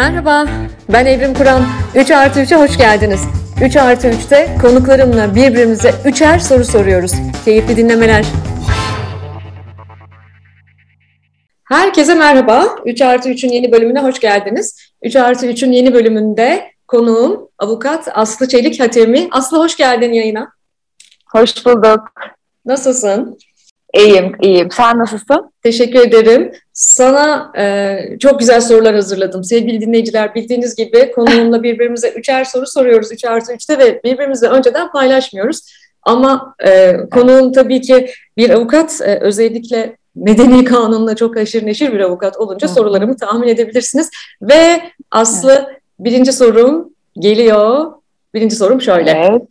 Merhaba, ben Evrim Kur'an. 3 artı 3'e hoş geldiniz. 3 artı 3'te konuklarımla birbirimize üçer soru soruyoruz. Keyifli dinlemeler. Herkese merhaba. 3 artı 3'ün yeni bölümüne hoş geldiniz. 3 artı 3'ün yeni bölümünde konuğum avukat Aslı Çelik Hatemi. Aslı hoş geldin yayına. Hoş bulduk. Nasılsın? İyiyim, iyiyim. Sen nasılsın? Teşekkür ederim. Sana e, çok güzel sorular hazırladım. Sevgili dinleyiciler bildiğiniz gibi konuğumla birbirimize üçer soru soruyoruz. Üç artı üçte ve birbirimizle önceden paylaşmıyoruz. Ama e, konuğum tabii ki bir avukat e, özellikle medeni kanunla çok aşırı neşir bir avukat olunca Hı. sorularımı tahmin edebilirsiniz. Ve Aslı birinci sorum geliyor. Birinci sorum şöyle. Evet.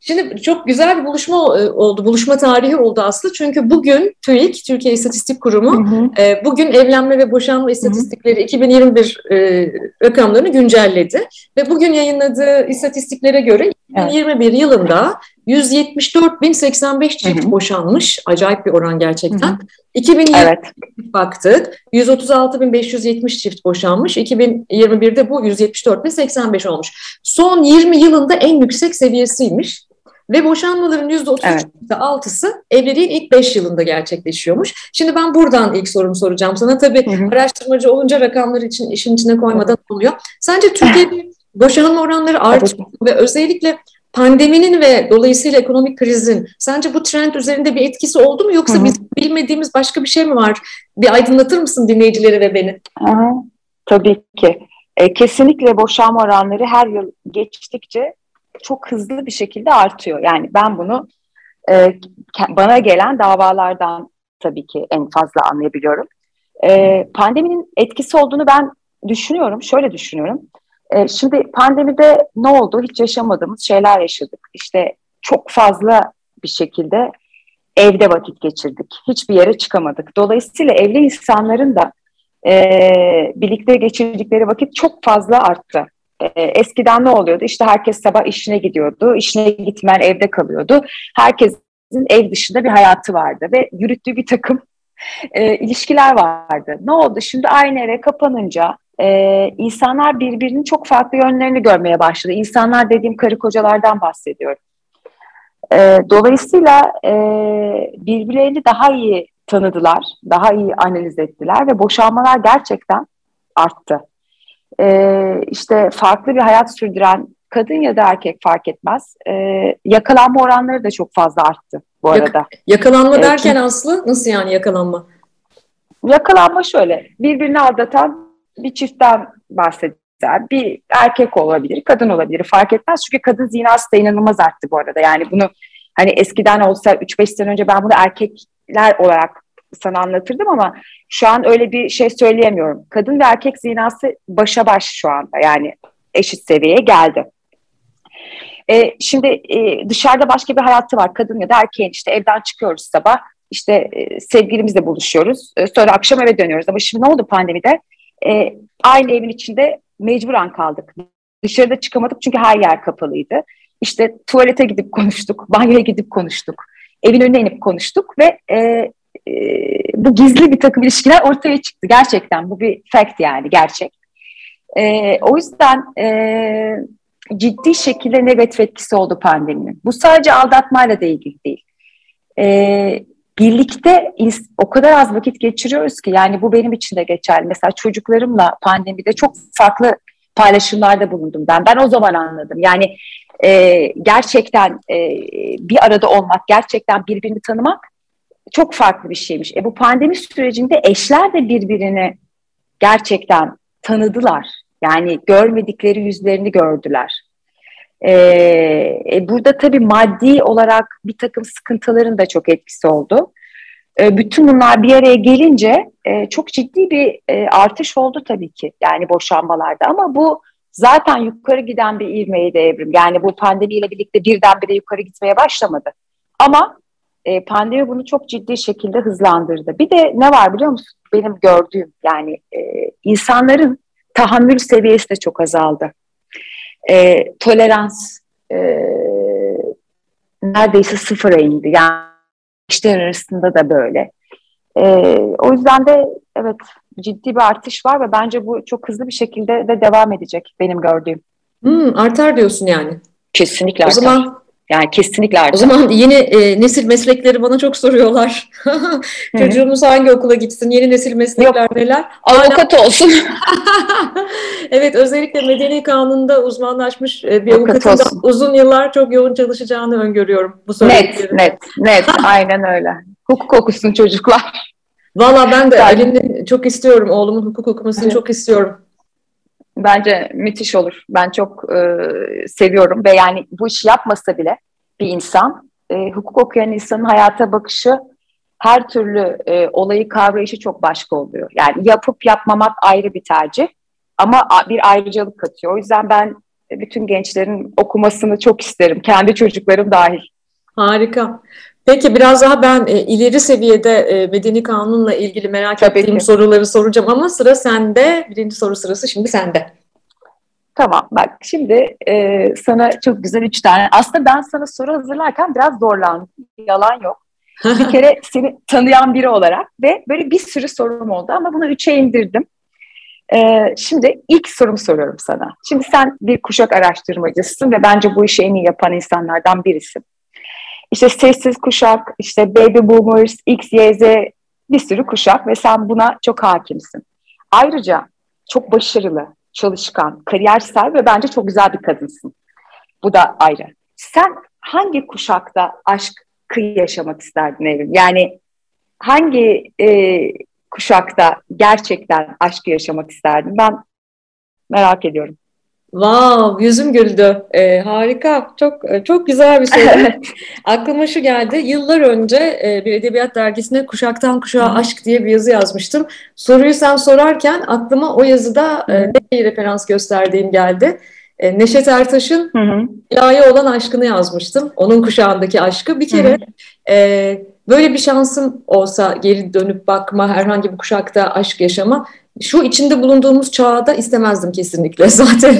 Şimdi çok güzel bir buluşma e, oldu, buluşma tarihi oldu aslında. Çünkü bugün TÜİK, Türkiye İstatistik Kurumu, hı hı. E, bugün evlenme ve boşanma istatistikleri hı hı. 2021 e, rakamlarını güncelledi. Ve bugün yayınladığı istatistiklere göre 2021 evet. yılında 174.085 çift hı hı. boşanmış. Acayip bir oran gerçekten. Hı hı. 2020 evet. baktık. 136.570 çift boşanmış. 2021'de bu 174.085 olmuş. Son 20 yılında en yüksek seviyesiymiş. Ve boşanmaların %33.6'sı evet. evliliğin ilk 5 yılında gerçekleşiyormuş. Şimdi ben buradan ilk sorumu soracağım sana. Tabii hı hı. araştırmacı olunca rakamlar için işin içine koymadan oluyor. Sence Türkiye'de boşanma oranları artıyor ve özellikle pandeminin ve dolayısıyla ekonomik krizin sence bu trend üzerinde bir etkisi oldu mu yoksa biz bilmediğimiz başka bir şey mi var? Bir aydınlatır mısın dinleyicileri ve beni? Aha, tabii ki. E, kesinlikle boşanma oranları her yıl geçtikçe çok hızlı bir şekilde artıyor. Yani ben bunu e, bana gelen davalardan tabii ki en fazla anlayabiliyorum. E, pandeminin etkisi olduğunu ben düşünüyorum. Şöyle düşünüyorum. E, şimdi pandemide ne oldu? Hiç yaşamadığımız şeyler yaşadık. İşte çok fazla bir şekilde evde vakit geçirdik. Hiçbir yere çıkamadık. Dolayısıyla evli insanların da e, birlikte geçirdikleri vakit çok fazla arttı. E, eskiden ne oluyordu? İşte herkes sabah işine gidiyordu. İşine gitmeyen evde kalıyordu. Herkesin ev dışında bir hayatı vardı ve yürüttüğü bir takım e, ilişkiler vardı. Ne oldu? Şimdi aynı eve kapanınca e, insanlar birbirinin çok farklı yönlerini görmeye başladı. İnsanlar dediğim karı kocalardan bahsediyorum. E, dolayısıyla e, birbirlerini daha iyi tanıdılar, daha iyi analiz ettiler ve boşanmalar gerçekten arttı. E, işte farklı bir hayat sürdüren kadın ya da erkek fark etmez. E, yakalanma oranları da çok fazla arttı bu arada. Yak yakalanma derken Aslı nasıl yani yakalanma? Yakalanma şöyle, birbirini aldatan bir çiftten bahsediyor bir erkek olabilir, kadın olabilir fark etmez. Çünkü kadın zinası da inanılmaz arttı bu arada. Yani bunu hani eskiden olsa 3-5 sene önce ben bunu erkekler olarak sana anlatırdım ama şu an öyle bir şey söyleyemiyorum. Kadın ve erkek zinası başa baş şu anda yani eşit seviyeye geldi. Ee, şimdi e, dışarıda başka bir hayatı var kadın ya da erkeğin işte evden çıkıyoruz sabah işte e, sevgilimizle buluşuyoruz e, sonra akşam eve dönüyoruz ama şimdi ne oldu pandemide e, aynı evin içinde mecburen kaldık. Dışarıda çıkamadık çünkü her yer kapalıydı. İşte tuvalete gidip konuştuk, banyoya gidip konuştuk, evin önüne inip konuştuk ve e, e, bu gizli bir takım ilişkiler ortaya çıktı. Gerçekten bu bir fact yani gerçek. E, o yüzden e, ciddi şekilde negatif etkisi oldu pandeminin. Bu sadece aldatmayla da ilgili değil. E, birlikte o kadar az vakit geçiriyoruz ki yani bu benim için de geçerli. Mesela çocuklarımla pandemide çok farklı paylaşımlarda bulundum ben. Ben o zaman anladım. Yani e, gerçekten e, bir arada olmak, gerçekten birbirini tanımak çok farklı bir şeymiş. E, bu pandemi sürecinde eşler de birbirini gerçekten tanıdılar. Yani görmedikleri yüzlerini gördüler. Ee, burada tabii maddi olarak bir takım sıkıntıların da çok etkisi oldu. E, bütün bunlar bir araya gelince e, çok ciddi bir e, artış oldu tabii ki yani boşanmalarda ama bu zaten yukarı giden bir ivmeydi evrim. Yani bu pandemiyle birlikte birdenbire yukarı gitmeye başlamadı. Ama e, pandemi bunu çok ciddi şekilde hızlandırdı. Bir de ne var biliyor musun? Benim gördüğüm yani insanların tahammül seviyesi de çok azaldı tolerans neredeyse sıfıra indi. Yani eşler arasında da böyle. E, o yüzden de evet ciddi bir artış var ve bence bu çok hızlı bir şekilde de devam edecek benim gördüğüm. Hmm, artar diyorsun yani. Kesinlikle artar. O zaman yani kesinlikle artar. O zaman yeni e, nesil meslekleri bana çok soruyorlar. Çocuğumuz hangi okula gitsin? Yeni nesil meslekler Yok. neler? Avukat Hala... olsun. evet özellikle medeni kanunda uzmanlaşmış e, bir avukat avukatın uzun yıllar çok yoğun çalışacağını öngörüyorum. Bu net, net, net. Aynen öyle. Hukuk okusun çocuklar. Valla ben de Ali'nin çok istiyorum. Oğlumun hukuk okumasını evet. çok istiyorum. Bence müthiş olur. Ben çok e, seviyorum ve yani bu işi yapmasa bile bir insan, e, hukuk okuyan insanın hayata bakışı her türlü e, olayı kavrayışı çok başka oluyor. Yani yapıp yapmamak ayrı bir tercih ama bir ayrıcalık katıyor. O yüzden ben bütün gençlerin okumasını çok isterim. Kendi çocuklarım dahil. Harika. Peki biraz daha ben e, ileri seviyede e, medeni kanunla ilgili merak Tabii ettiğim ki. soruları soracağım ama sıra sende. Birinci soru sırası şimdi sende. Tamam bak şimdi e, sana çok güzel üç tane. Aslında ben sana soru hazırlarken biraz zorlandım. Yalan yok. bir kere seni tanıyan biri olarak ve böyle bir sürü sorum oldu ama bunu üçe indirdim. Ee, şimdi ilk sorumu soruyorum sana. Şimdi sen bir kuşak araştırmacısısın ve bence bu işi en iyi yapan insanlardan birisin. İşte sessiz kuşak, işte baby boomers, X, Y, Z bir sürü kuşak ve sen buna çok hakimsin. Ayrıca çok başarılı, çalışkan, kariyersel ve bence çok güzel bir kadınsın. Bu da ayrı. Sen hangi kuşakta aşk kıyı yaşamak isterdin Evrim? Yani hangi e, kuşakta gerçekten aşkı yaşamak isterdin? Ben merak ediyorum. Wow, yüzüm güldü. Ee, harika, çok e, çok güzel bir soru. Aklıma şu geldi. Yıllar önce e, bir edebiyat dergisine Kuşaktan Kuşağa Aşk diye bir yazı yazmıştım. Soruyu sen sorarken aklıma o yazıda e, bir referans gösterdiğim geldi. E, Neşet Ertaş'ın ilahi olan aşkını yazmıştım. Onun kuşağındaki aşkı. Bir kere e, böyle bir şansım olsa geri dönüp bakma, herhangi bir kuşakta aşk yaşama şu içinde bulunduğumuz çağda istemezdim kesinlikle zaten.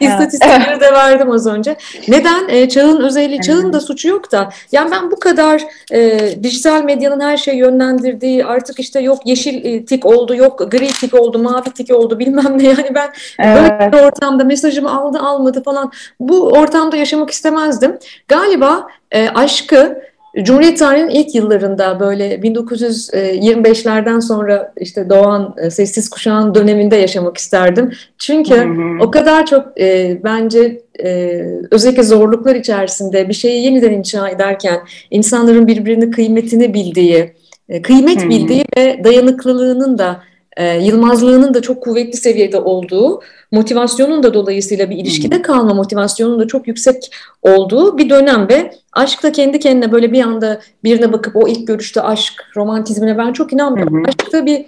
İstatistikleri de verdim az önce. Neden? E, çağın özelliği, çağın da suçu yok da. Yani ben bu kadar e, dijital medyanın her şeyi yönlendirdiği artık işte yok yeşil e, tik oldu, yok gri tik oldu, mavi tik oldu bilmem ne. Yani ben evet. böyle bir ortamda mesajımı aldı almadı falan bu ortamda yaşamak istemezdim. Galiba e, aşkı Cumhuriyet tarihinin ilk yıllarında böyle 1925'lerden sonra işte doğan e, sessiz kuşağın döneminde yaşamak isterdim. Çünkü hı hı. o kadar çok e, bence e, özellikle zorluklar içerisinde bir şeyi yeniden inşa ederken insanların birbirini kıymetini bildiği, e, kıymet hı hı. bildiği ve dayanıklılığının da e, yılmazlığının da çok kuvvetli seviyede olduğu, motivasyonun da dolayısıyla bir ilişkide kalma motivasyonun da çok yüksek olduğu bir dönem ve aşk da kendi kendine böyle bir anda birine bakıp o ilk görüşte aşk, romantizmine ben çok inanmıyorum. Aşk da bir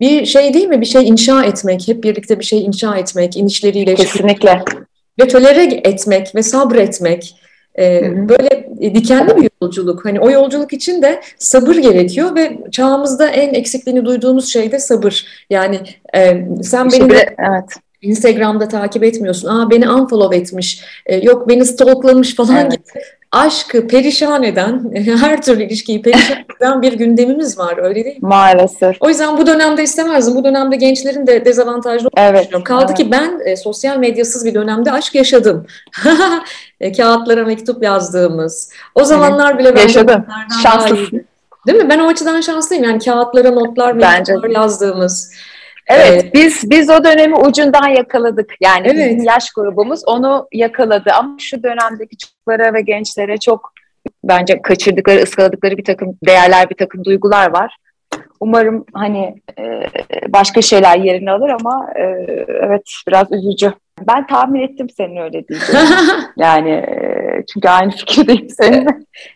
bir şey değil mi? Bir şey inşa etmek, hep birlikte bir şey inşa etmek, inişleriyle. Kesinlikle. Ve tolere etmek ve sabretmek. Ee, böyle dikenli bir yolculuk. Hani o yolculuk için de sabır gerekiyor ve çağımızda en eksikliğini duyduğumuz şey de sabır. Yani e, sen beni de, evet. Instagram'da takip etmiyorsun. Aa beni unfollow etmiş. E, yok beni stalklamış falan evet. gibi aşkı perişan eden, her türlü ilişkiyi perişan eden bir gündemimiz var öyle değil mi? Maalesef. O yüzden bu dönemde istemezdim. Bu dönemde gençlerin de dezavantajlı evet, düşünüyorum. Kaldı evet. ki ben e, sosyal medyasız bir dönemde aşk yaşadım. e, kağıtlara mektup yazdığımız. O zamanlar bile ben Yaşadım. Şanslısın. Değil mi? Ben o açıdan şanslıyım. Yani kağıtlara notlar, mektuplar yazdığımız. Evet, ee, biz biz o dönemi ucundan yakaladık. Yani evet. bizim yaş grubumuz onu yakaladı. Ama şu dönemdeki çocuklara ve gençlere çok bence kaçırdıkları, ıskaladıkları bir takım değerler, bir takım duygular var. Umarım hani e, başka şeyler yerini alır ama e, evet biraz üzücü. Ben tahmin ettim senin öyle diyeceğini. yani e, çünkü aynı fikirdeyim seninle.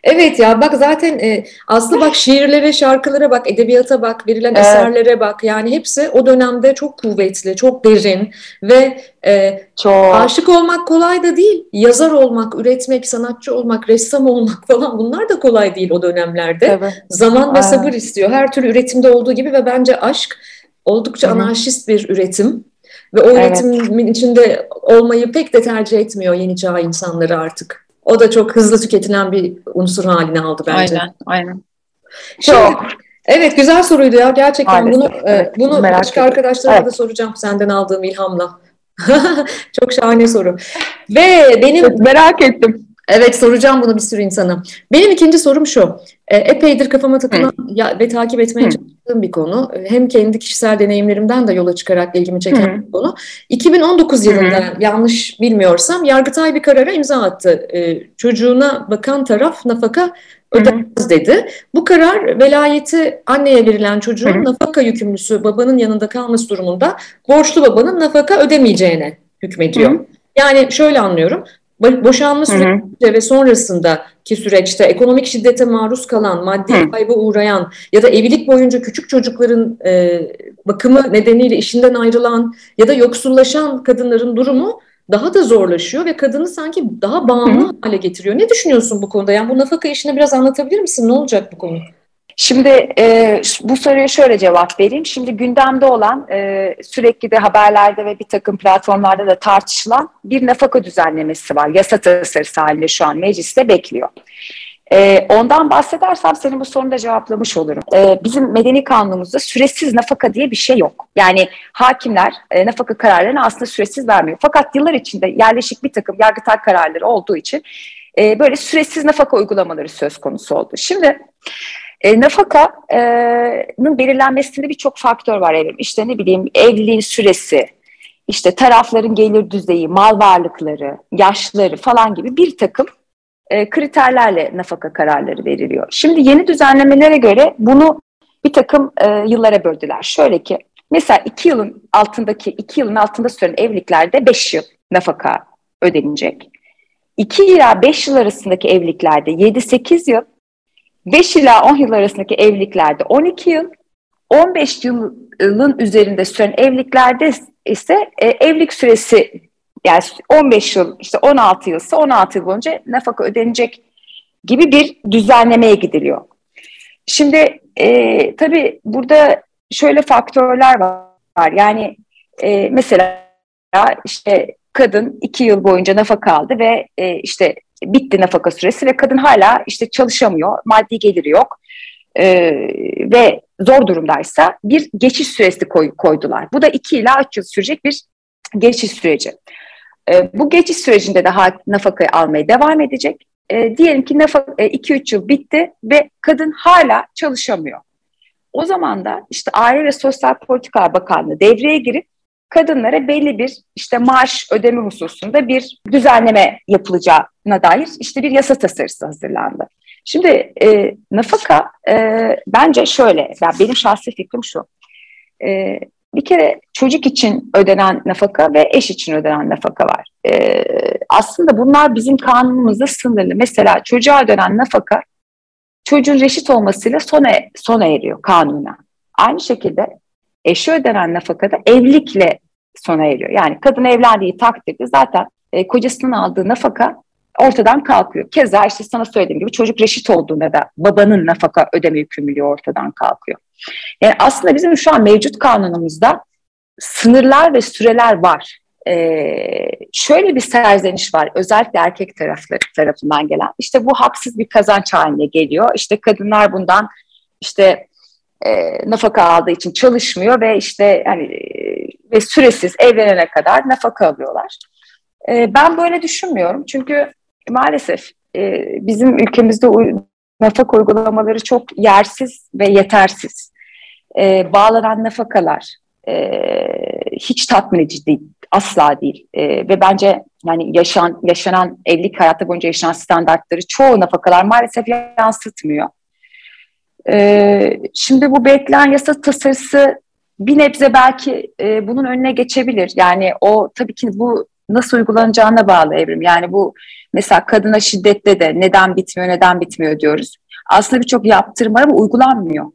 Evet ya bak zaten e, aslında bak şiirlere, şarkılara bak, edebiyata bak, verilen evet. eserlere bak. Yani hepsi o dönemde çok kuvvetli, çok derin ve e, çok. aşık olmak kolay da değil. Yazar olmak, üretmek, sanatçı olmak, ressam olmak falan bunlar da kolay değil o dönemlerde. Tabii. Zaman ve sabır istiyor. Her türlü üretimde olduğu gibi ve bence aşk oldukça Hı-hı. anarşist bir üretim. Ve o üretimin evet. içinde olmayı pek de tercih etmiyor yeni çağ insanları artık. O da çok hızlı tüketilen bir unsur haline aldı bence. Aynen, aynen. Şimdi, çok. Evet güzel soruydu ya gerçekten Maalesef, bunu e, evet, bunu merak başka ettim. arkadaşlarıma Evet. da soracağım senden aldığım ilhamla. Çok şahane soru. Ve benim Çok merak ettim. Evet soracağım bunu bir sürü insana. Benim ikinci sorum şu. E, epeydir kafama takılan ya, ve takip etmeye Hı. çalıştığım bir konu. E, Hem kendi kişisel deneyimlerimden de yola çıkarak ilgimi çeken Hı. bir konu. 2019 yılında yanlış bilmiyorsam Yargıtay bir karara imza attı. E, çocuğuna bakan taraf nafaka ödemez dedi. Bu karar velayeti anneye verilen çocuğun Hı hı. nafaka yükümlüsü babanın yanında kalması durumunda borçlu babanın nafaka ödemeyeceğine hükmediyor. Hı. Yani şöyle anlıyorum. Bo- Boşanma Hı hı. ve sonrasındaki süreçte ekonomik şiddete maruz kalan, maddi Hı. kayba uğrayan ya da evlilik boyunca küçük çocukların e, bakımı nedeniyle işinden ayrılan ya da yoksullaşan kadınların durumu daha da zorlaşıyor ve kadını sanki daha bağımlı hale getiriyor. Ne düşünüyorsun bu konuda? Yani bu nafaka işini biraz anlatabilir misin? Ne olacak bu konu? Şimdi e, bu soruya şöyle cevap vereyim. Şimdi gündemde olan e, sürekli de haberlerde ve bir takım platformlarda da tartışılan bir nafaka düzenlemesi var. Yasa tasarısı halinde şu an mecliste bekliyor. E, ondan bahsedersem senin bu sorunu da cevaplamış olurum. E, bizim medeni kanunumuzda süresiz nafaka diye bir şey yok. Yani hakimler e, nafaka kararlarını aslında süresiz vermiyor. Fakat yıllar içinde yerleşik bir takım yargıtay kararları olduğu için e, böyle süresiz nafaka uygulamaları söz konusu oldu. Şimdi e, nafakanın belirlenmesinde birçok faktör var evrim. İşte ne bileyim evliliğin süresi, işte tarafların gelir düzeyi, mal varlıkları, yaşları falan gibi bir takım e, kriterlerle nafaka kararları veriliyor. Şimdi yeni düzenlemelere göre bunu bir takım e, yıllara böldüler. Şöyle ki mesela iki yılın altındaki iki yılın altında süren evliliklerde beş yıl nafaka ödenecek. 2 ila 5 yıl arasındaki evliliklerde 7-8 yıl, 5 ila 10 yıl arasındaki evliliklerde 12 yıl, 15 yılın üzerinde süren evliliklerde ise e, evlilik süresi yani 15 yıl işte 16 yılsa 16 yıl boyunca nafaka ödenecek gibi bir düzenlemeye gidiliyor. Şimdi e, tabii burada şöyle faktörler var. Yani e, mesela işte kadın iki yıl boyunca nafaka aldı ve e, işte bitti nafaka süresi ve kadın hala işte çalışamıyor, maddi geliri yok e, ve zor durumdaysa bir geçiş süresi koy, koydular. Bu da iki ila üç yıl sürecek bir geçiş süreci. E, bu geçiş sürecinde de nafakayı almaya devam edecek. E, diyelim ki 2-3 yıl bitti ve kadın hala çalışamıyor. O zaman da işte Aile ve Sosyal Politikalar Bakanlığı devreye girip kadınlara belli bir işte maaş ödeme hususunda bir düzenleme yapılacağına dair işte bir yasa tasarısı hazırlandı. Şimdi e, nafaka e, bence şöyle, yani benim şahsi fikrim şu. E, bir kere çocuk için ödenen nafaka ve eş için ödenen nafaka var. E, aslında bunlar bizim kanunumuzda sınırlı. Mesela çocuğa ödenen nafaka çocuğun reşit olmasıyla sona, sona eriyor kanuna. Aynı şekilde eşi ödenen nafaka da evlilikle sona eriyor. Yani kadın evlendiği takdirde zaten e, kocasının aldığı nafaka ortadan kalkıyor. Keza işte sana söylediğim gibi çocuk reşit olduğunda da babanın nafaka ödeme yükümlülüğü ortadan kalkıyor. Yani aslında bizim şu an mevcut kanunumuzda sınırlar ve süreler var. Ee, şöyle bir serzeniş var özellikle erkek tarafları tarafından gelen. İşte bu haksız bir kazanç haline geliyor. İşte kadınlar bundan işte e, nafaka aldığı için çalışmıyor ve işte yani ve süresiz evlenene kadar nafaka alıyorlar. E, ben böyle düşünmüyorum çünkü maalesef e, bizim ülkemizde nafaka uygulamaları çok yersiz ve yetersiz. E, bağlanan nafakalar e, hiç tatmin edici değil, asla değil. E, ve bence yani yaşan, yaşanan evlilik hayatı boyunca yaşanan standartları çoğu nafakalar maalesef yansıtmıyor. E, şimdi bu beklenen yasa tasarısı bir nebze belki e, bunun önüne geçebilir. Yani o tabii ki bu nasıl uygulanacağına bağlı evrim. Yani bu mesela kadına şiddette de neden bitmiyor, neden bitmiyor diyoruz. Aslında birçok yaptırım var ama uygulanmıyor.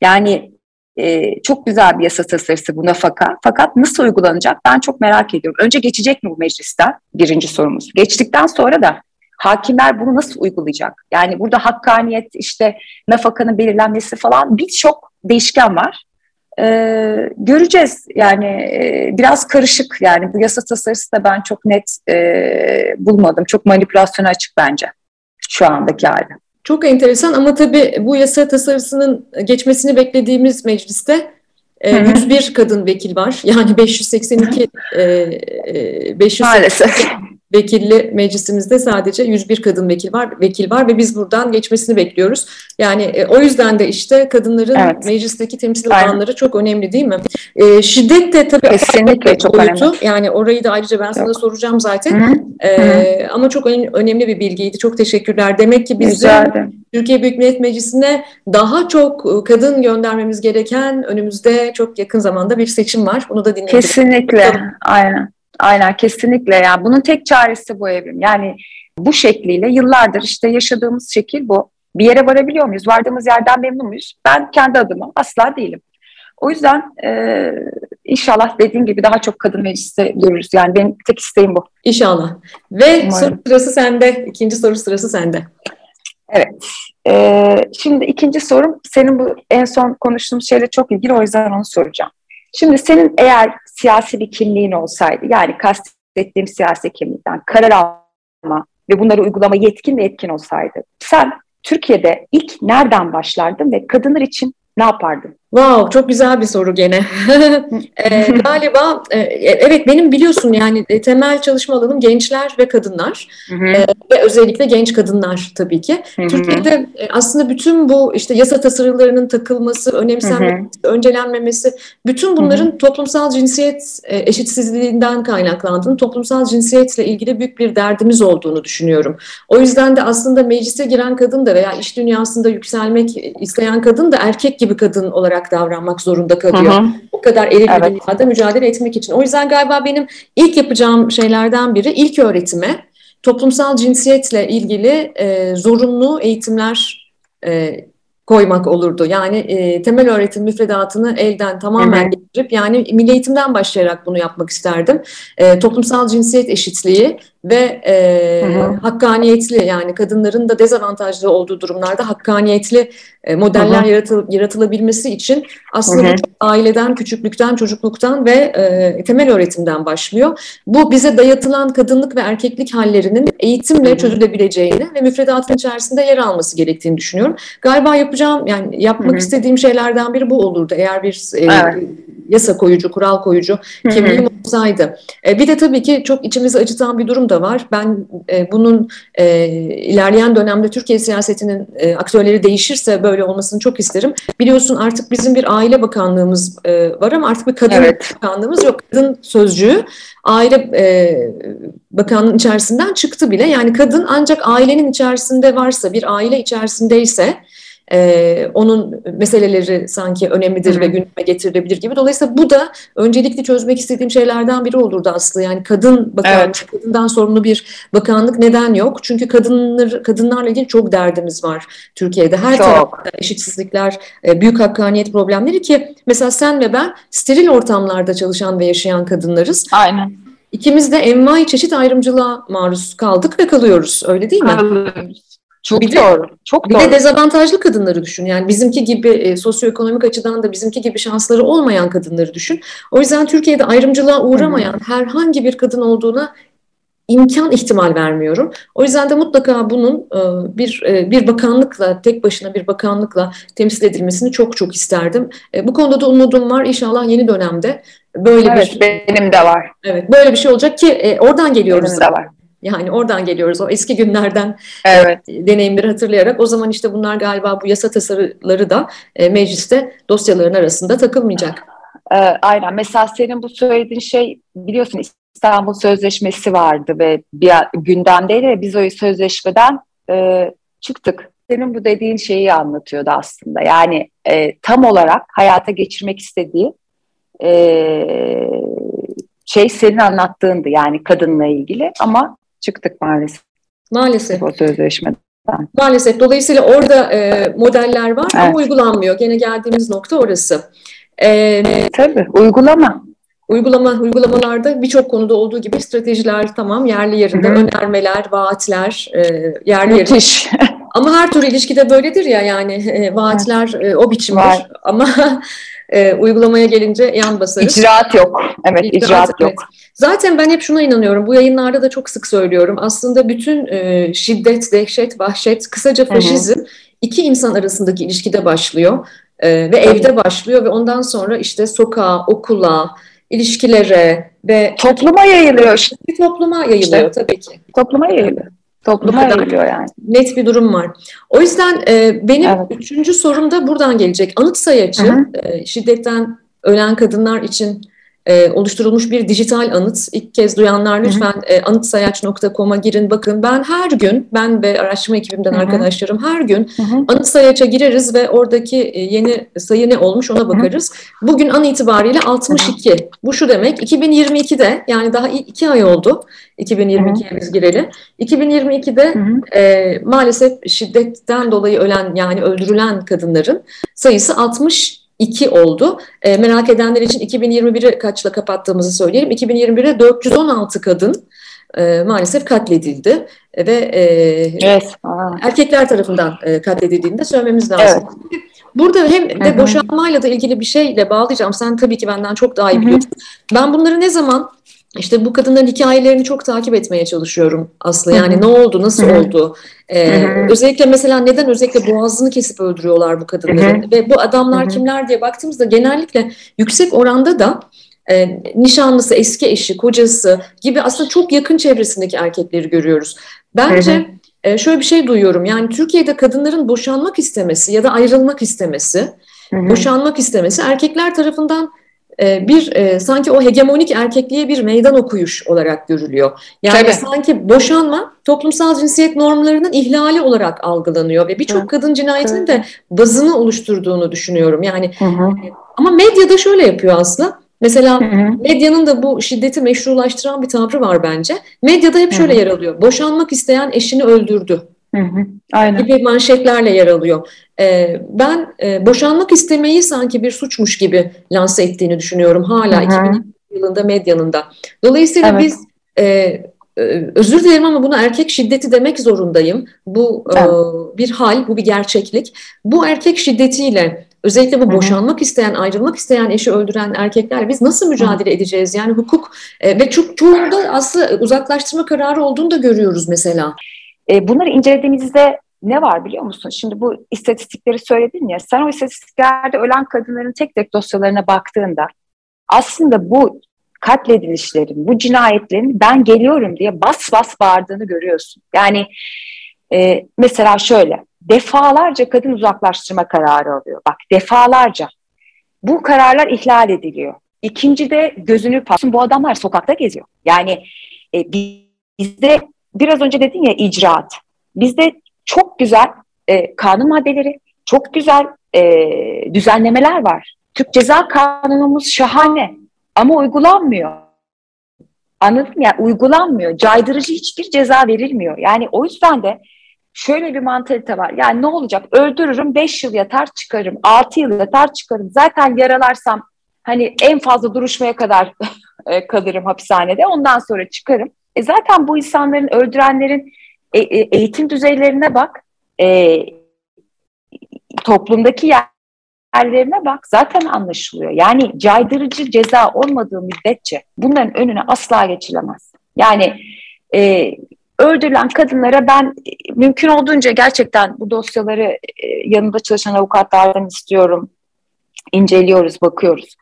Yani e, çok güzel bir yasa tasarısı bu nafaka. Fakat nasıl uygulanacak ben çok merak ediyorum. Önce geçecek mi bu meclisten? Birinci sorumuz. Geçtikten sonra da hakimler bunu nasıl uygulayacak? Yani burada hakkaniyet, işte nafakanın belirlenmesi falan birçok değişken var. Ee, göreceğiz yani e, biraz karışık yani bu yasa tasarısı da ben çok net e, bulmadım. Çok manipülasyona açık bence şu andaki hali. Çok enteresan ama tabii bu yasa tasarısının geçmesini beklediğimiz mecliste 101 e, kadın vekil var. Yani 582 e, 500 e, Maalesef vekilli meclisimizde sadece 101 kadın vekil var vekil var ve biz buradan geçmesini bekliyoruz. Yani e, o yüzden de işte kadınların evet. meclisteki temsil oranları çok önemli değil mi? E, şiddet de tabii kesinlikle çok boyutu. önemli. Yani orayı da ayrıca ben sana soracağım zaten. Hı -hı. E, ama çok önemli bir bilgiydi. Çok teşekkürler. Demek ki biz Türkiye Büyük Millet Meclisi'ne daha çok e, kadın göndermemiz gereken önümüzde çok yakın zamanda bir seçim var. Bunu da dinleyelim. Kesinlikle. Aynen. Aynen kesinlikle yani bunun tek çaresi bu evrim. Yani bu şekliyle yıllardır işte yaşadığımız şekil bu. Bir yere varabiliyor muyuz? Vardığımız yerden memnun muyuz? Ben kendi adıma asla değilim. O yüzden e, inşallah dediğim gibi daha çok kadın mecliste görürüz. Yani benim tek isteğim bu. İnşallah. Ve Umarım. soru sırası sende. İkinci soru sırası sende. Evet. Ee, şimdi ikinci sorum senin bu en son konuştuğumuz şeyle çok ilgili o yüzden onu soracağım. Şimdi senin eğer siyasi bir kimliğin olsaydı, yani kastettiğim siyasi kimlikten karar alma ve bunları uygulama yetkin ve etkin olsaydı, sen Türkiye'de ilk nereden başlardın ve kadınlar için ne yapardın? Wow, çok güzel bir soru gene. e, galiba e, evet benim biliyorsun yani e, temel çalışma alanım gençler ve kadınlar e, ve özellikle genç kadınlar tabii ki. Türkiye'de e, aslında bütün bu işte yasa tasarılarının takılması, önemsenmesi, öncelenmemesi, bütün bunların toplumsal cinsiyet e, eşitsizliğinden kaynaklandığını, toplumsal cinsiyetle ilgili büyük bir derdimiz olduğunu düşünüyorum. O yüzden de aslında meclise giren kadın da veya iş dünyasında yükselmek isteyen kadın da erkek gibi kadın olarak olarak davranmak zorunda kalıyor. Hı hı. O kadar eril evet. bir dünyada mücadele etmek için. O yüzden galiba benim ilk yapacağım şeylerden biri ilk öğretime toplumsal cinsiyetle ilgili e, zorunlu eğitimler e, koymak olurdu. Yani e, temel öğretim müfredatını elden tamamen getirip yani milli eğitimden başlayarak bunu yapmak isterdim. E, toplumsal cinsiyet eşitliği ve e, hı hı. hakkaniyetli yani kadınların da dezavantajlı olduğu durumlarda hakkaniyetli e, modeller Yaratıl, yaratılabilmesi için aslında hı hı. aileden, küçüklükten, çocukluktan ve e, temel öğretimden başlıyor. Bu bize dayatılan kadınlık ve erkeklik hallerinin eğitimle hı hı. çözülebileceğini ve müfredatın içerisinde yer alması gerektiğini düşünüyorum. Galiba yapacağım yani yapmak hı hı. istediğim şeylerden biri bu olurdu. Eğer bir e, evet. yasa koyucu, kural koyucu kimliğim olsaydı. E, bir de tabii ki çok içimizi acıtan bir durum da var. Ben e, bunun e, ilerleyen dönemde Türkiye siyasetinin e, aktörleri değişirse böyle olmasını çok isterim. Biliyorsun artık bizim bir aile bakanlığımız e, var ama artık bir kadın evet. bakanlığımız yok. Kadın sözcüğü aile e, bakanlığının içerisinden çıktı bile. Yani kadın ancak ailenin içerisinde varsa, bir aile içerisindeyse e, onun meseleleri sanki önemlidir Hı. ve gündeme getirilebilir gibi. Dolayısıyla bu da öncelikli çözmek istediğim şeylerden biri olurdu aslında. Yani kadın bakanlık, evet. kadından sorumlu bir bakanlık neden yok? Çünkü kadınlar kadınlarla ilgili çok derdimiz var Türkiye'de. Her çok. tarafta eşitsizlikler, e, büyük hakkaniyet problemleri ki mesela sen ve ben steril ortamlarda çalışan ve yaşayan kadınlarız. Aynen. İkimiz de envai çeşit ayrımcılığa maruz kaldık ve kalıyoruz. Öyle değil mi? Kalıyoruz. Çok bir doğru. De, çok bir doğru. de dezavantajlı kadınları düşün. Yani bizimki gibi e, sosyoekonomik açıdan da bizimki gibi şansları olmayan kadınları düşün. O yüzden Türkiye'de ayrımcılığa uğramayan hmm. herhangi bir kadın olduğuna imkan ihtimal vermiyorum. O yüzden de mutlaka bunun e, bir e, bir bakanlıkla tek başına bir bakanlıkla temsil edilmesini çok çok isterdim. E, bu konuda da umudum var. İnşallah yeni dönemde böyle evet, bir benim de var. Evet, böyle bir şey olacak ki oradan geliyoruz. Benim de var. Yani oradan geliyoruz o eski günlerden evet. e, deneyimleri hatırlayarak. O zaman işte bunlar galiba bu yasa tasarıları da e, mecliste dosyaların arasında takılmayacak. E, aynen. Mesela senin bu söylediğin şey biliyorsun İstanbul Sözleşmesi vardı ve bir gündemdeydi ve biz o sözleşmeden e, çıktık. Senin bu dediğin şeyi anlatıyordu aslında. Yani e, tam olarak hayata geçirmek istediği e, şey senin anlattığındı yani kadınla ilgili ama çıktık maalesef. Maalesef. O sözleşmeden. Maalesef. Dolayısıyla orada e, modeller var evet. ama uygulanmıyor. Gene geldiğimiz nokta orası. E, Tabii. Uygulama. Uygulama, uygulamalarda birçok konuda olduğu gibi stratejiler tamam yerli yerinde, Hı-hı. önermeler, vaatler e, yerli Müthiş. yerinde. Ama her tür ilişkide böyledir ya yani e, vaatler e, o biçimdir. Var. Ama E, uygulamaya gelince yan basarız. İcraat yok. Evet icraat, icraat yok. Evet. Zaten ben hep şuna inanıyorum. Bu yayınlarda da çok sık söylüyorum. Aslında bütün e, şiddet, dehşet, vahşet, kısaca faşizm iki insan arasındaki ilişkide başlıyor. E, ve evde başlıyor ve ondan sonra işte sokağa, okula, ilişkilere ve topluma yayılıyor. Topluma yayılıyor işte, tabii ki. Topluma yayılıyor. Topluma yayılıyor yani. Net bir durum var. O yüzden e, benim evet. üçüncü sorum da buradan gelecek. Anıt sayacı e, şiddetten ölen kadınlar için e, oluşturulmuş bir dijital anıt. İlk kez duyanlar lütfen e, anıtsayaç.com'a girin bakın. Ben her gün, ben ve araştırma ekibimden hı hı. arkadaşlarım her gün hı hı. anıt sayaça gireriz ve oradaki e, yeni sayı ne olmuş ona bakarız. Hı. Bugün an itibariyle 62. Hı hı. Bu şu demek 2022'de yani daha iki ay oldu 2022'ye biz gireli. 2022'de hı hı. E, maalesef şiddetten dolayı ölen yani öldürülen kadınların sayısı 60 2 oldu. E, merak edenler için 2021'i kaçla kapattığımızı söyleyelim. 2021'de 416 kadın e, maalesef katledildi ve e, evet. erkekler tarafından e, katledildiğini de söylememiz lazım. Evet. Burada hem de Hı-hı. boşanmayla da ilgili bir şeyle bağlayacağım. Sen tabii ki benden çok daha iyi biliyorsun. Hı-hı. Ben bunları ne zaman işte bu kadınların hikayelerini çok takip etmeye çalışıyorum Aslı. Yani Hı-hı. ne oldu, nasıl Hı-hı. oldu? Ee, özellikle mesela neden özellikle boğazını kesip öldürüyorlar bu kadınların? Hı-hı. Ve bu adamlar Hı-hı. kimler diye baktığımızda genellikle yüksek oranda da e, nişanlısı, eski eşi, kocası gibi aslında çok yakın çevresindeki erkekleri görüyoruz. Bence e, şöyle bir şey duyuyorum. Yani Türkiye'de kadınların boşanmak istemesi ya da ayrılmak istemesi, Hı-hı. boşanmak istemesi erkekler tarafından bir e, sanki o hegemonik erkekliğe bir meydan okuyuş olarak görülüyor. Yani Tabii. sanki boşanma toplumsal cinsiyet normlarının ihlali olarak algılanıyor ve birçok kadın cinayetinin de bazını oluşturduğunu düşünüyorum. Yani hı hı. E, ama medyada şöyle yapıyor aslında. Mesela hı hı. medyanın da bu şiddeti meşrulaştıran bir tavrı var bence. Medyada hep şöyle hı hı. yer alıyor. Boşanmak isteyen eşini öldürdü. Hı hı. Aynen. gibi manşetlerle yer alıyor. Ee, ben e, boşanmak istemeyi sanki bir suçmuş gibi lanse ettiğini düşünüyorum hala 2020 yılında medyanın da. Dolayısıyla evet. biz e, e, özür dilerim ama buna erkek şiddeti demek zorundayım. Bu evet. e, bir hal, bu bir gerçeklik. Bu erkek şiddetiyle özellikle bu boşanmak Hı-hı. isteyen, ayrılmak isteyen eşi öldüren erkekler biz nasıl mücadele Hı-hı. edeceğiz? Yani hukuk e, ve çok çoğunda aslında uzaklaştırma kararı olduğunu da görüyoruz mesela. E, bunları incelediğimizde ne var biliyor musun? Şimdi bu istatistikleri söyledin ya, sen o istatistiklerde ölen kadınların tek tek dosyalarına baktığında aslında bu katledilişlerin, bu cinayetlerin ben geliyorum diye bas bas bağırdığını görüyorsun. Yani e, mesela şöyle, defalarca kadın uzaklaştırma kararı alıyor. Bak defalarca. Bu kararlar ihlal ediliyor. İkinci de gözünü patlasın bu adamlar sokakta geziyor. Yani e, bizde biraz önce dedin ya icraat. Bizde çok güzel e, kanun maddeleri, çok güzel e, düzenlemeler var. Türk Ceza Kanunumuz şahane ama uygulanmıyor. Anladın mı? Yani uygulanmıyor. Caydırıcı hiçbir ceza verilmiyor. Yani o yüzden de şöyle bir mantalite var. Yani ne olacak? Öldürürüm, 5 yıl yatar çıkarım, 6 yıl yatar çıkarım. Zaten yaralarsam hani en fazla duruşmaya kadar e, kalırım hapishanede. Ondan sonra çıkarım. E zaten bu insanların, öldürenlerin e, e, eğitim düzeylerine bak, e, toplumdaki yerlerine bak zaten anlaşılıyor. Yani caydırıcı ceza olmadığı müddetçe bunların önüne asla geçilemez. Yani e, öldürülen kadınlara ben e, mümkün olduğunca gerçekten bu dosyaları e, yanında çalışan avukatlardan istiyorum. inceliyoruz, bakıyoruz.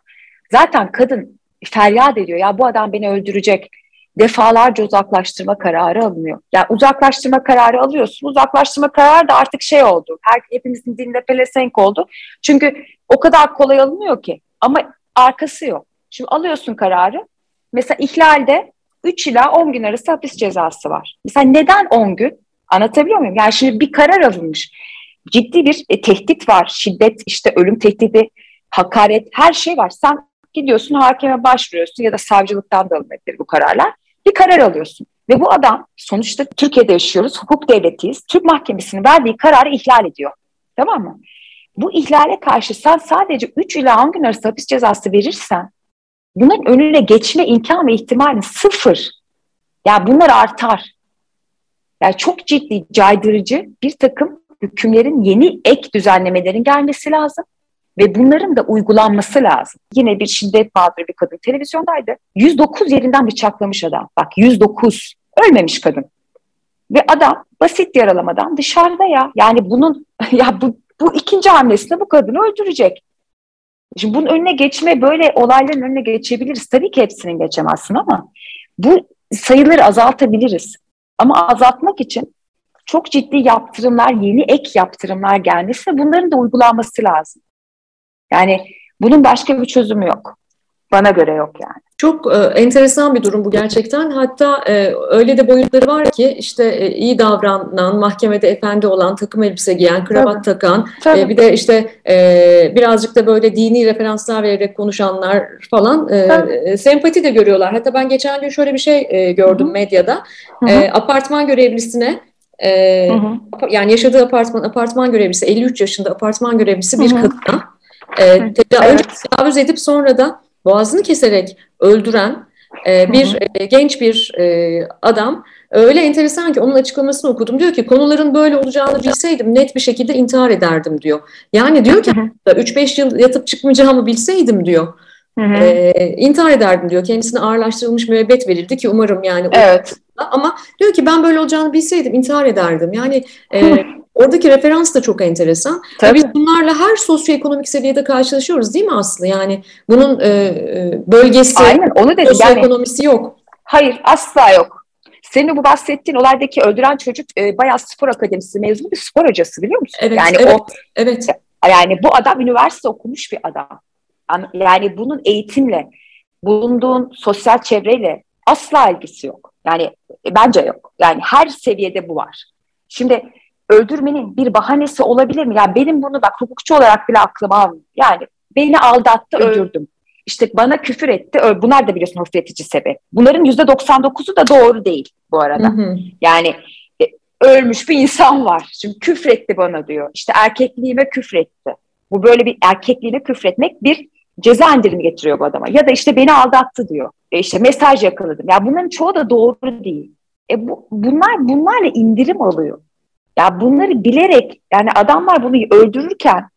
Zaten kadın feryat ediyor. Ya bu adam beni öldürecek defalarca uzaklaştırma kararı alınıyor. Yani uzaklaştırma kararı alıyorsun. Uzaklaştırma kararı da artık şey oldu. Her, hepimizin dilinde pelesenk oldu. Çünkü o kadar kolay alınıyor ki. Ama arkası yok. Şimdi alıyorsun kararı. Mesela ihlalde 3 ila 10 gün arası hapis cezası var. Mesela neden 10 gün? Anlatabiliyor muyum? Yani şimdi bir karar alınmış. Ciddi bir e, tehdit var. Şiddet, işte ölüm tehdidi, hakaret, her şey var. Sen gidiyorsun hakime başvuruyorsun ya da savcılıktan da alınabilir bu kararlar bir karar alıyorsun. Ve bu adam sonuçta Türkiye'de yaşıyoruz, hukuk devletiyiz. Türk mahkemesinin verdiği kararı ihlal ediyor. Tamam mı? Bu ihlale karşı sen sadece 3 ila 10 gün arası hapis cezası verirsen bunların önüne geçme imkan ve ihtimali sıfır. Yani bunlar artar. Yani çok ciddi caydırıcı bir takım hükümlerin yeni ek düzenlemelerin gelmesi lazım. Ve bunların da uygulanması lazım. Yine bir şiddet mağduru bir kadın televizyondaydı. 109 yerinden bıçaklamış adam. Bak 109. Ölmemiş kadın. Ve adam basit yaralamadan dışarıda ya. Yani bunun ya bu, bu ikinci hamlesinde bu kadını öldürecek. Şimdi bunun önüne geçme böyle olayların önüne geçebiliriz. Tabii ki hepsinin geçemezsin ama bu sayıları azaltabiliriz. Ama azaltmak için çok ciddi yaptırımlar, yeni ek yaptırımlar gelmesi bunların da uygulanması lazım. Yani bunun başka bir çözümü yok. Bana göre yok yani. Çok e, enteresan bir durum bu gerçekten. Hatta e, öyle de boyutları var ki işte e, iyi davranan, mahkemede efendi olan, takım elbise giyen, kravat Tabii. takan, e, Tabii. E, bir de işte e, birazcık da böyle dini referanslar vererek konuşanlar falan e, sempati de görüyorlar. Hatta ben geçen gün şöyle bir şey e, gördüm Hı-hı. medyada. Hı-hı. E, apartman görevlisine e, Hı-hı. yani yaşadığı apartman apartman görevlisi 53 yaşında apartman görevlisi bir Hı-hı. kadına e, tecavüz, evet. tecavüz edip sonra da boğazını keserek öldüren e, bir e, genç bir e, adam öyle enteresan ki onun açıklamasını okudum. Diyor ki konuların böyle olacağını bilseydim net bir şekilde intihar ederdim diyor. Yani diyor ki 3-5 yıl yatıp çıkmayacağımı bilseydim diyor. Hı hı. E, intihar ederdim diyor. Kendisine ağırlaştırılmış müebbet verildi ki umarım yani. Evet. Ama diyor ki ben böyle olacağını bilseydim intihar ederdim. Yani e, Oradaki referans da çok enteresan. Tabii. Biz bunlarla her sosyoekonomik seviyede karşılaşıyoruz değil mi Aslı? Yani bunun e, e bölgesi, Aynen, onu dedim. sosyoekonomisi yani, yok. Hayır, asla yok. Senin bu bahsettiğin olaydaki öldüren çocuk e, bayağı spor akademisi mezunu bir spor hocası biliyor musun? Evet, yani evet, o, evet. Yani bu adam üniversite okumuş bir adam. Yani bunun eğitimle, bulunduğun sosyal çevreyle asla ilgisi yok. Yani e, bence yok. Yani her seviyede bu var. Şimdi öldürmenin bir bahanesi olabilir mi? Yani benim bunu bak hukukçu olarak bile aklıma almıyor. Yani beni aldattı, öldürdüm. İşte bana küfür etti. Bunlar da biliyorsun hafifletici sebep. Bunların yüzde 99'u da doğru değil bu arada. Hı hı. Yani e, ölmüş bir insan var. Şimdi küfretti bana diyor. İşte erkekliğime küfretti. Bu böyle bir erkekliğine küfretmek bir ceza indirimi getiriyor bu adama. Ya da işte beni aldattı diyor. E işte mesaj yakaladım. Ya bunların çoğu da doğru değil. E bu, bunlar bunlarla indirim alıyor. Ya bunları bilerek yani adamlar bunu öldürürken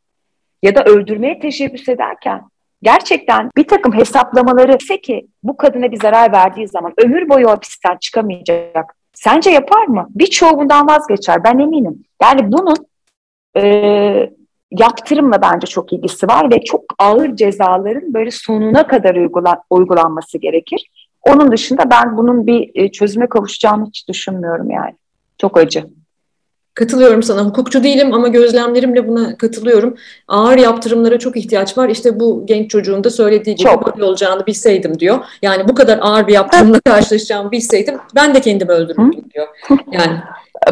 ya da öldürmeye teşebbüs ederken gerçekten bir takım hesaplamaları ise ki bu kadına bir zarar verdiği zaman ömür boyu hapisten çıkamayacak. Sence yapar mı? Birçoğu bundan vazgeçer ben eminim. Yani bunun e, yaptırımla bence çok ilgisi var ve çok ağır cezaların böyle sonuna kadar uygulan, uygulanması gerekir. Onun dışında ben bunun bir e, çözüme kavuşacağını hiç düşünmüyorum yani. Çok acı. Katılıyorum sana. Hukukçu değilim ama gözlemlerimle buna katılıyorum. Ağır yaptırımlara çok ihtiyaç var. İşte bu genç çocuğun da söylediği gibi çok. böyle olacağını bilseydim diyor. Yani bu kadar ağır bir yaptırımla karşılaşacağımı bilseydim ben de kendimi öldürürdüm diyor. Yani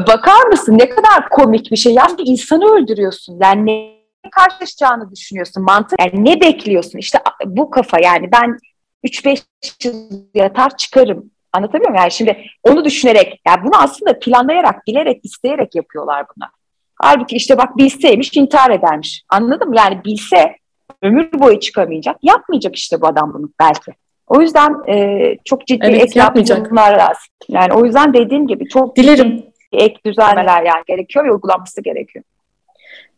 bakar mısın ne kadar komik bir şey. Yani bir insanı öldürüyorsun. Yani ne karşılaşacağını düşünüyorsun. Mantık yani ne bekliyorsun? İşte bu kafa yani ben 3-5 yıl yatar çıkarım. Anlatabiliyor muyum? Yani şimdi onu düşünerek, yani bunu aslında planlayarak, bilerek, isteyerek yapıyorlar bunlar. Halbuki işte bak bilseymiş intihar edermiş. Anladın mı? Yani bilse ömür boyu çıkamayacak. Yapmayacak işte bu adam bunu belki. O yüzden e, çok ciddi evet, ek yapmayacaklar lazım. Yani o yüzden dediğim gibi çok Dilerim. ek düzenlemeler yani gerekiyor ve uygulanması gerekiyor.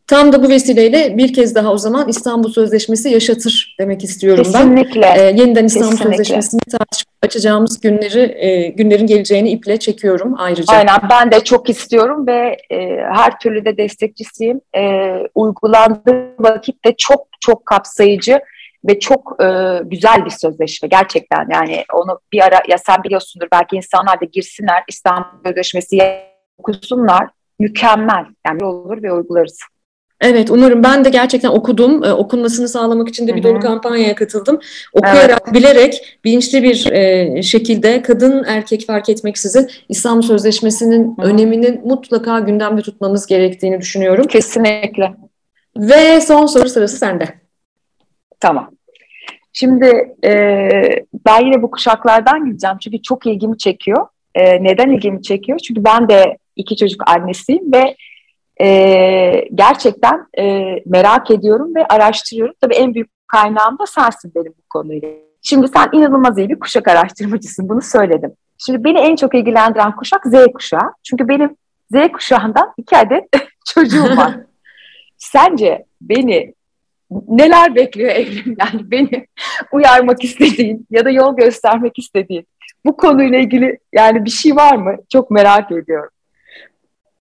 Tam da bu vesileyle bir kez daha o zaman İstanbul Sözleşmesi yaşatır demek istiyorum Kesinlikle. ben. Ee, yeniden İstanbul Kesinlikle. Sözleşmesi'ni tartışıp açacağımız günleri, e, günlerin geleceğini iple çekiyorum ayrıca. Aynen ben de çok istiyorum ve e, her türlü de destekçisiyim. E, uygulandığı vakit de çok çok kapsayıcı ve çok e, güzel bir sözleşme gerçekten yani onu bir ara ya sen biliyorsundur belki insanlar da girsinler İstanbul Sözleşmesi okusunlar mükemmel yani olur ve uygularız. Evet umarım ben de gerçekten okudum. Ee, okunmasını sağlamak için de bir dolu kampanyaya katıldım. Okuyarak, evet. bilerek, bilinçli bir e, şekilde kadın erkek fark etmeksizin İslam Sözleşmesi'nin Hı-hı. önemini mutlaka gündemde tutmamız gerektiğini düşünüyorum. Kesinlikle. Ve son soru sırası sende. Tamam. Şimdi e, ben yine bu kuşaklardan gideceğim çünkü çok ilgimi çekiyor. E, neden ilgimi çekiyor? Çünkü ben de iki çocuk annesiyim ve e, gerçekten e, merak ediyorum ve araştırıyorum. Tabii en büyük kaynağım da sensin benim bu konuyla. Şimdi sen inanılmaz iyi bir kuşak araştırmacısın, bunu söyledim. Şimdi beni en çok ilgilendiren kuşak Z kuşağı. Çünkü benim Z kuşağından iki adet çocuğum var. Sence beni neler bekliyor Evrim? Yani beni uyarmak istediğin ya da yol göstermek istediğin bu konuyla ilgili yani bir şey var mı? Çok merak ediyorum.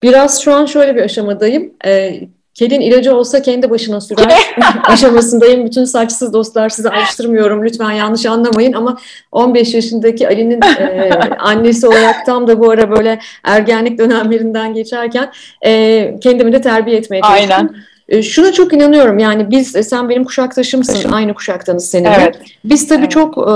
Biraz şu an şöyle bir aşamadayım. Ee, kedin ilacı olsa kendi başına sürer aşamasındayım. Bütün saçsız dostlar size alıştırmıyorum. Lütfen yanlış anlamayın ama 15 yaşındaki Ali'nin e, annesi olarak tam da bu ara böyle ergenlik dönemlerinden geçerken e, kendimi de terbiye etmeye çalıştım. Aynen. E, şuna çok inanıyorum yani biz e, sen benim kuşaktaşımsın Taşım. aynı kuşaktanız seninle. Evet. Biz tabii evet. çok e,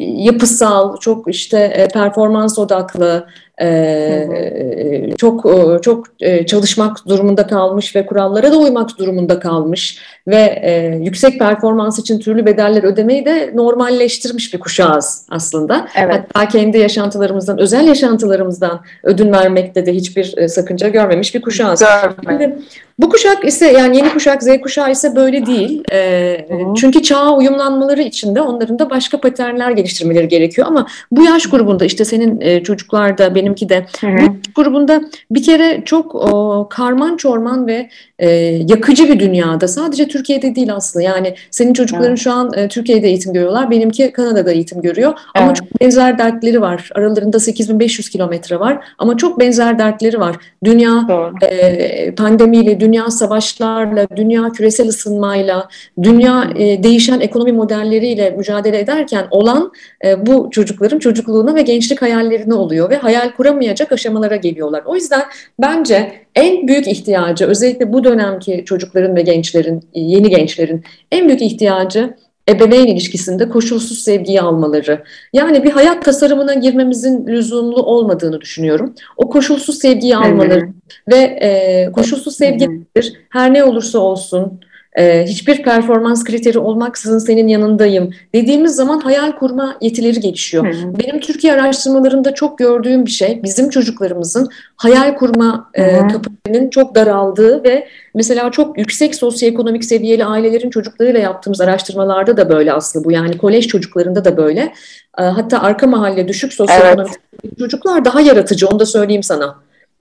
yapısal, çok işte e, performans odaklı, ee, çok çok e, çalışmak durumunda kalmış ve kurallara da uymak durumunda kalmış ve e, yüksek performans için türlü bedeller ödemeyi de normalleştirmiş bir kuşağız aslında. Evet. Hatta kendi yaşantılarımızdan, özel yaşantılarımızdan ödün vermekte de hiçbir e, sakınca görmemiş bir kuşağız. Şimdi, bu kuşak ise yani yeni kuşak Z kuşağı ise böyle değil. E, çünkü çağa uyumlanmaları için de onların da başka paternler geliştirmeleri gerekiyor. Ama bu yaş grubunda işte senin e, çocuklarda benimki de hı hı. bu grubunda bir kere çok o, karman çorman ve e, yakıcı bir dünyada. Sadece Türkiye'de değil aslında. Yani senin çocukların evet. şu an e, Türkiye'de eğitim görüyorlar. Benimki Kanada'da eğitim görüyor. Ama evet. çok benzer dertleri var. Aralarında 8500 kilometre var. Ama çok benzer dertleri var. Dünya e, pandemiyle dünya savaşlarla dünya küresel ısınmayla dünya e, değişen ekonomi modelleriyle mücadele ederken olan e, bu çocukların çocukluğuna ve gençlik hayallerine oluyor ve hayal kuramayacak aşamalara geliyorlar. O yüzden bence en büyük ihtiyacı özellikle bu dönemki çocukların ve gençlerin, yeni gençlerin en büyük ihtiyacı ebeveyn ilişkisinde koşulsuz sevgiyi almaları. Yani bir hayat tasarımına girmemizin lüzumlu olmadığını düşünüyorum. O koşulsuz sevgiyi almaları ve e, koşulsuz sevgidir her ne olursa olsun e, hiçbir performans kriteri olmaksızın senin yanındayım dediğimiz zaman hayal kurma yetileri gelişiyor. Hı. Benim Türkiye araştırmalarında çok gördüğüm bir şey bizim çocuklarımızın hayal kurma e, kapasitenin çok daraldığı ve mesela çok yüksek sosyoekonomik seviyeli ailelerin çocuklarıyla yaptığımız araştırmalarda da böyle aslında bu yani kolej çocuklarında da böyle. E, hatta arka mahalle düşük sosyoekonomik evet. çocuklar daha yaratıcı onu da söyleyeyim sana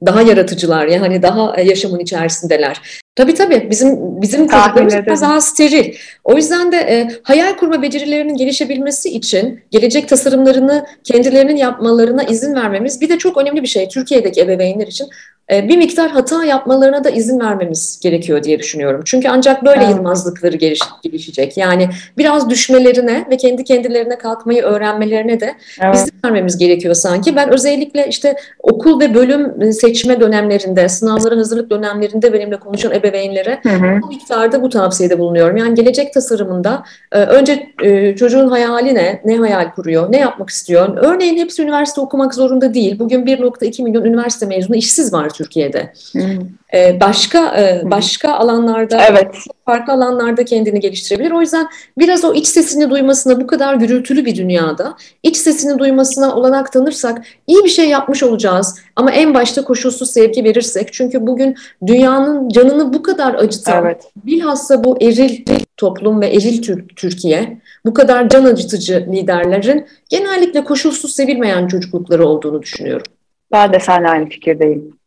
daha yaratıcılar yani daha e, yaşamın içerisindeler. Tabii tabii bizim bizim çocuklarımız biraz daha steril. O yüzden de e, hayal kurma becerilerinin gelişebilmesi için gelecek tasarımlarını kendilerinin yapmalarına izin vermemiz bir de çok önemli bir şey Türkiye'deki ebeveynler için bir miktar hata yapmalarına da izin vermemiz gerekiyor diye düşünüyorum. Çünkü ancak böyle evet. yılmazlıkları geliş, gelişecek. Yani biraz düşmelerine ve kendi kendilerine kalkmayı öğrenmelerine de evet. izin vermemiz gerekiyor sanki. Ben özellikle işte okul ve bölüm seçme dönemlerinde, sınavlara hazırlık dönemlerinde benimle konuşan ebeveynlere hı hı. bu miktarda bu tavsiyede bulunuyorum. Yani gelecek tasarımında e, önce e, çocuğun hayali ne, ne hayal kuruyor, ne yapmak istiyor. Örneğin hepsi üniversite okumak zorunda değil. Bugün 1.2 milyon üniversite mezunu işsiz var Türkiye'de. Hı. E, başka başka alanlarda, evet. farklı alanlarda kendini geliştirebilir. O yüzden biraz o iç sesini duymasına bu kadar gürültülü bir dünyada iç sesini duymasına olanak tanırsak iyi bir şey yapmış olacağız. Ama en başta koşulsuz sevgi verirsek. Çünkü bugün dünyanın canını bu kadar acıtan, evet. bilhassa bu eril toplum ve eril Türkiye, bu kadar can acıtıcı liderlerin genellikle koşulsuz sevilmeyen çocuklukları olduğunu düşünüyorum. Ben de seninle aynı fikirdeyim.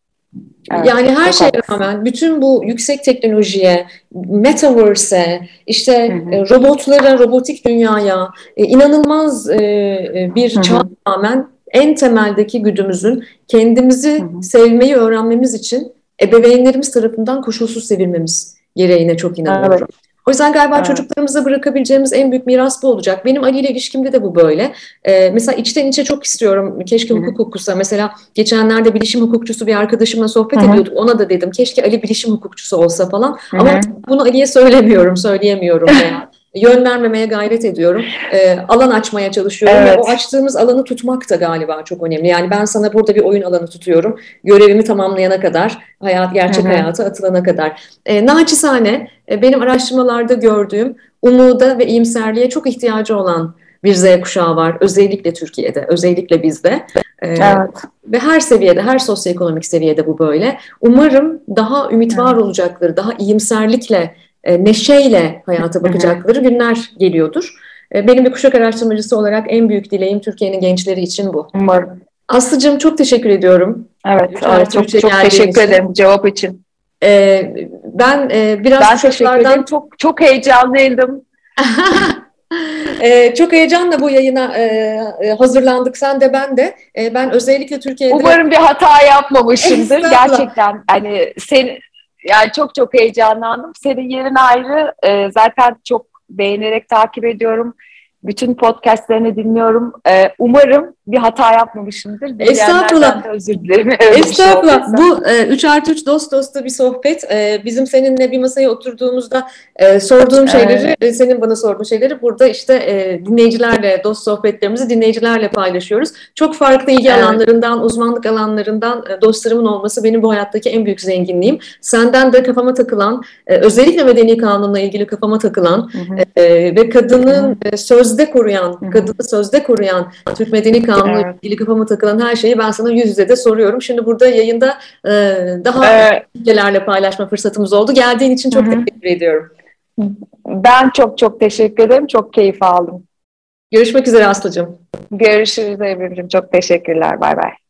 Evet, yani her şeye rağmen bütün bu yüksek teknolojiye, metaverse'e, işte hı hı. E, robotlara, robotik dünyaya e, inanılmaz e, bir çağ rağmen en temeldeki güdümüzün kendimizi hı hı. sevmeyi öğrenmemiz için ebeveynlerimiz tarafından koşulsuz sevilmemiz gereğine çok inanıyorum. Evet. O yüzden galiba evet. çocuklarımıza bırakabileceğimiz en büyük miras bu olacak. Benim Ali ile ilişkimde de bu böyle. Ee, mesela içten içe çok istiyorum. Keşke hukuk okusa. Mesela geçenlerde bilişim hukukçusu bir arkadaşımla sohbet Hı-hı. ediyorduk. Ona da dedim keşke Ali bilişim hukukçusu olsa falan. Hı-hı. Ama bunu Ali'ye söylemiyorum, söyleyemiyorum. Veya yön vermemeye gayret ediyorum. E, alan açmaya çalışıyorum evet. ve o açtığımız alanı tutmak da galiba çok önemli. Yani ben sana burada bir oyun alanı tutuyorum. Görevimi tamamlayana kadar, hayat gerçek Hı-hı. hayata atılana kadar. E, naçizane e, benim araştırmalarda gördüğüm umuda ve iyimserliğe çok ihtiyacı olan bir Z kuşağı var. Özellikle Türkiye'de, özellikle bizde. Ee, evet. Ve her seviyede, her sosyoekonomik seviyede bu böyle. Umarım daha ümit var olacakları, daha iyimserlikle e, neşeyle hayata bakacakları günler geliyordur. E, benim bir kuşak araştırmacısı olarak en büyük dileğim Türkiye'nin gençleri için bu. Umarım. Aslıcığım çok teşekkür ediyorum. Evet, evet çok, çok teşekkür için. ederim cevap için. E, ben e, biraz ben kuşaklardan... Çok, çok heyecanlıydım. Ee, çok heyecanla bu yayına e, e, hazırlandık sen de ben de. E, ben özellikle Türkiye'de... Umarım bir hata yapmamışımdır. Gerçekten hani sen yani çok çok heyecanlandım. Senin yerin ayrı. E, zaten çok beğenerek takip ediyorum. Bütün podcastlerini dinliyorum. Ee, umarım bir hata yapmamışımdır. Estağfurullah. özür dilerim. Estağfurullah. Şey Bu e, 3 artı 3 dost dosta bir sohbet. E, bizim seninle bir masaya oturduğumuzda e, sorduğum şeyleri, evet. senin bana sorduğun şeyleri burada işte e, dinleyicilerle, dost sohbetlerimizi dinleyicilerle paylaşıyoruz. Çok farklı ilgi evet. alanlarından, uzmanlık alanlarından e, dostlarımın olması benim bu hayattaki en büyük zenginliğim. Senden de kafama takılan, e, özellikle medeni kanunla ilgili kafama takılan e, ve kadının e, söz sözde koruyan, Hı-hı. kadını sözde koruyan Türk Medeni Kanunu evet. ilgili kafama takılan her şeyi ben sana yüz yüze de soruyorum. Şimdi burada yayında e, daha evet. paylaşma fırsatımız oldu. Geldiğin için çok Hı-hı. teşekkür ediyorum. Ben çok çok teşekkür ederim. Çok keyif aldım. Görüşmek üzere Aslı'cığım. Görüşürüz Ebru'cum. Çok teşekkürler. Bay bay.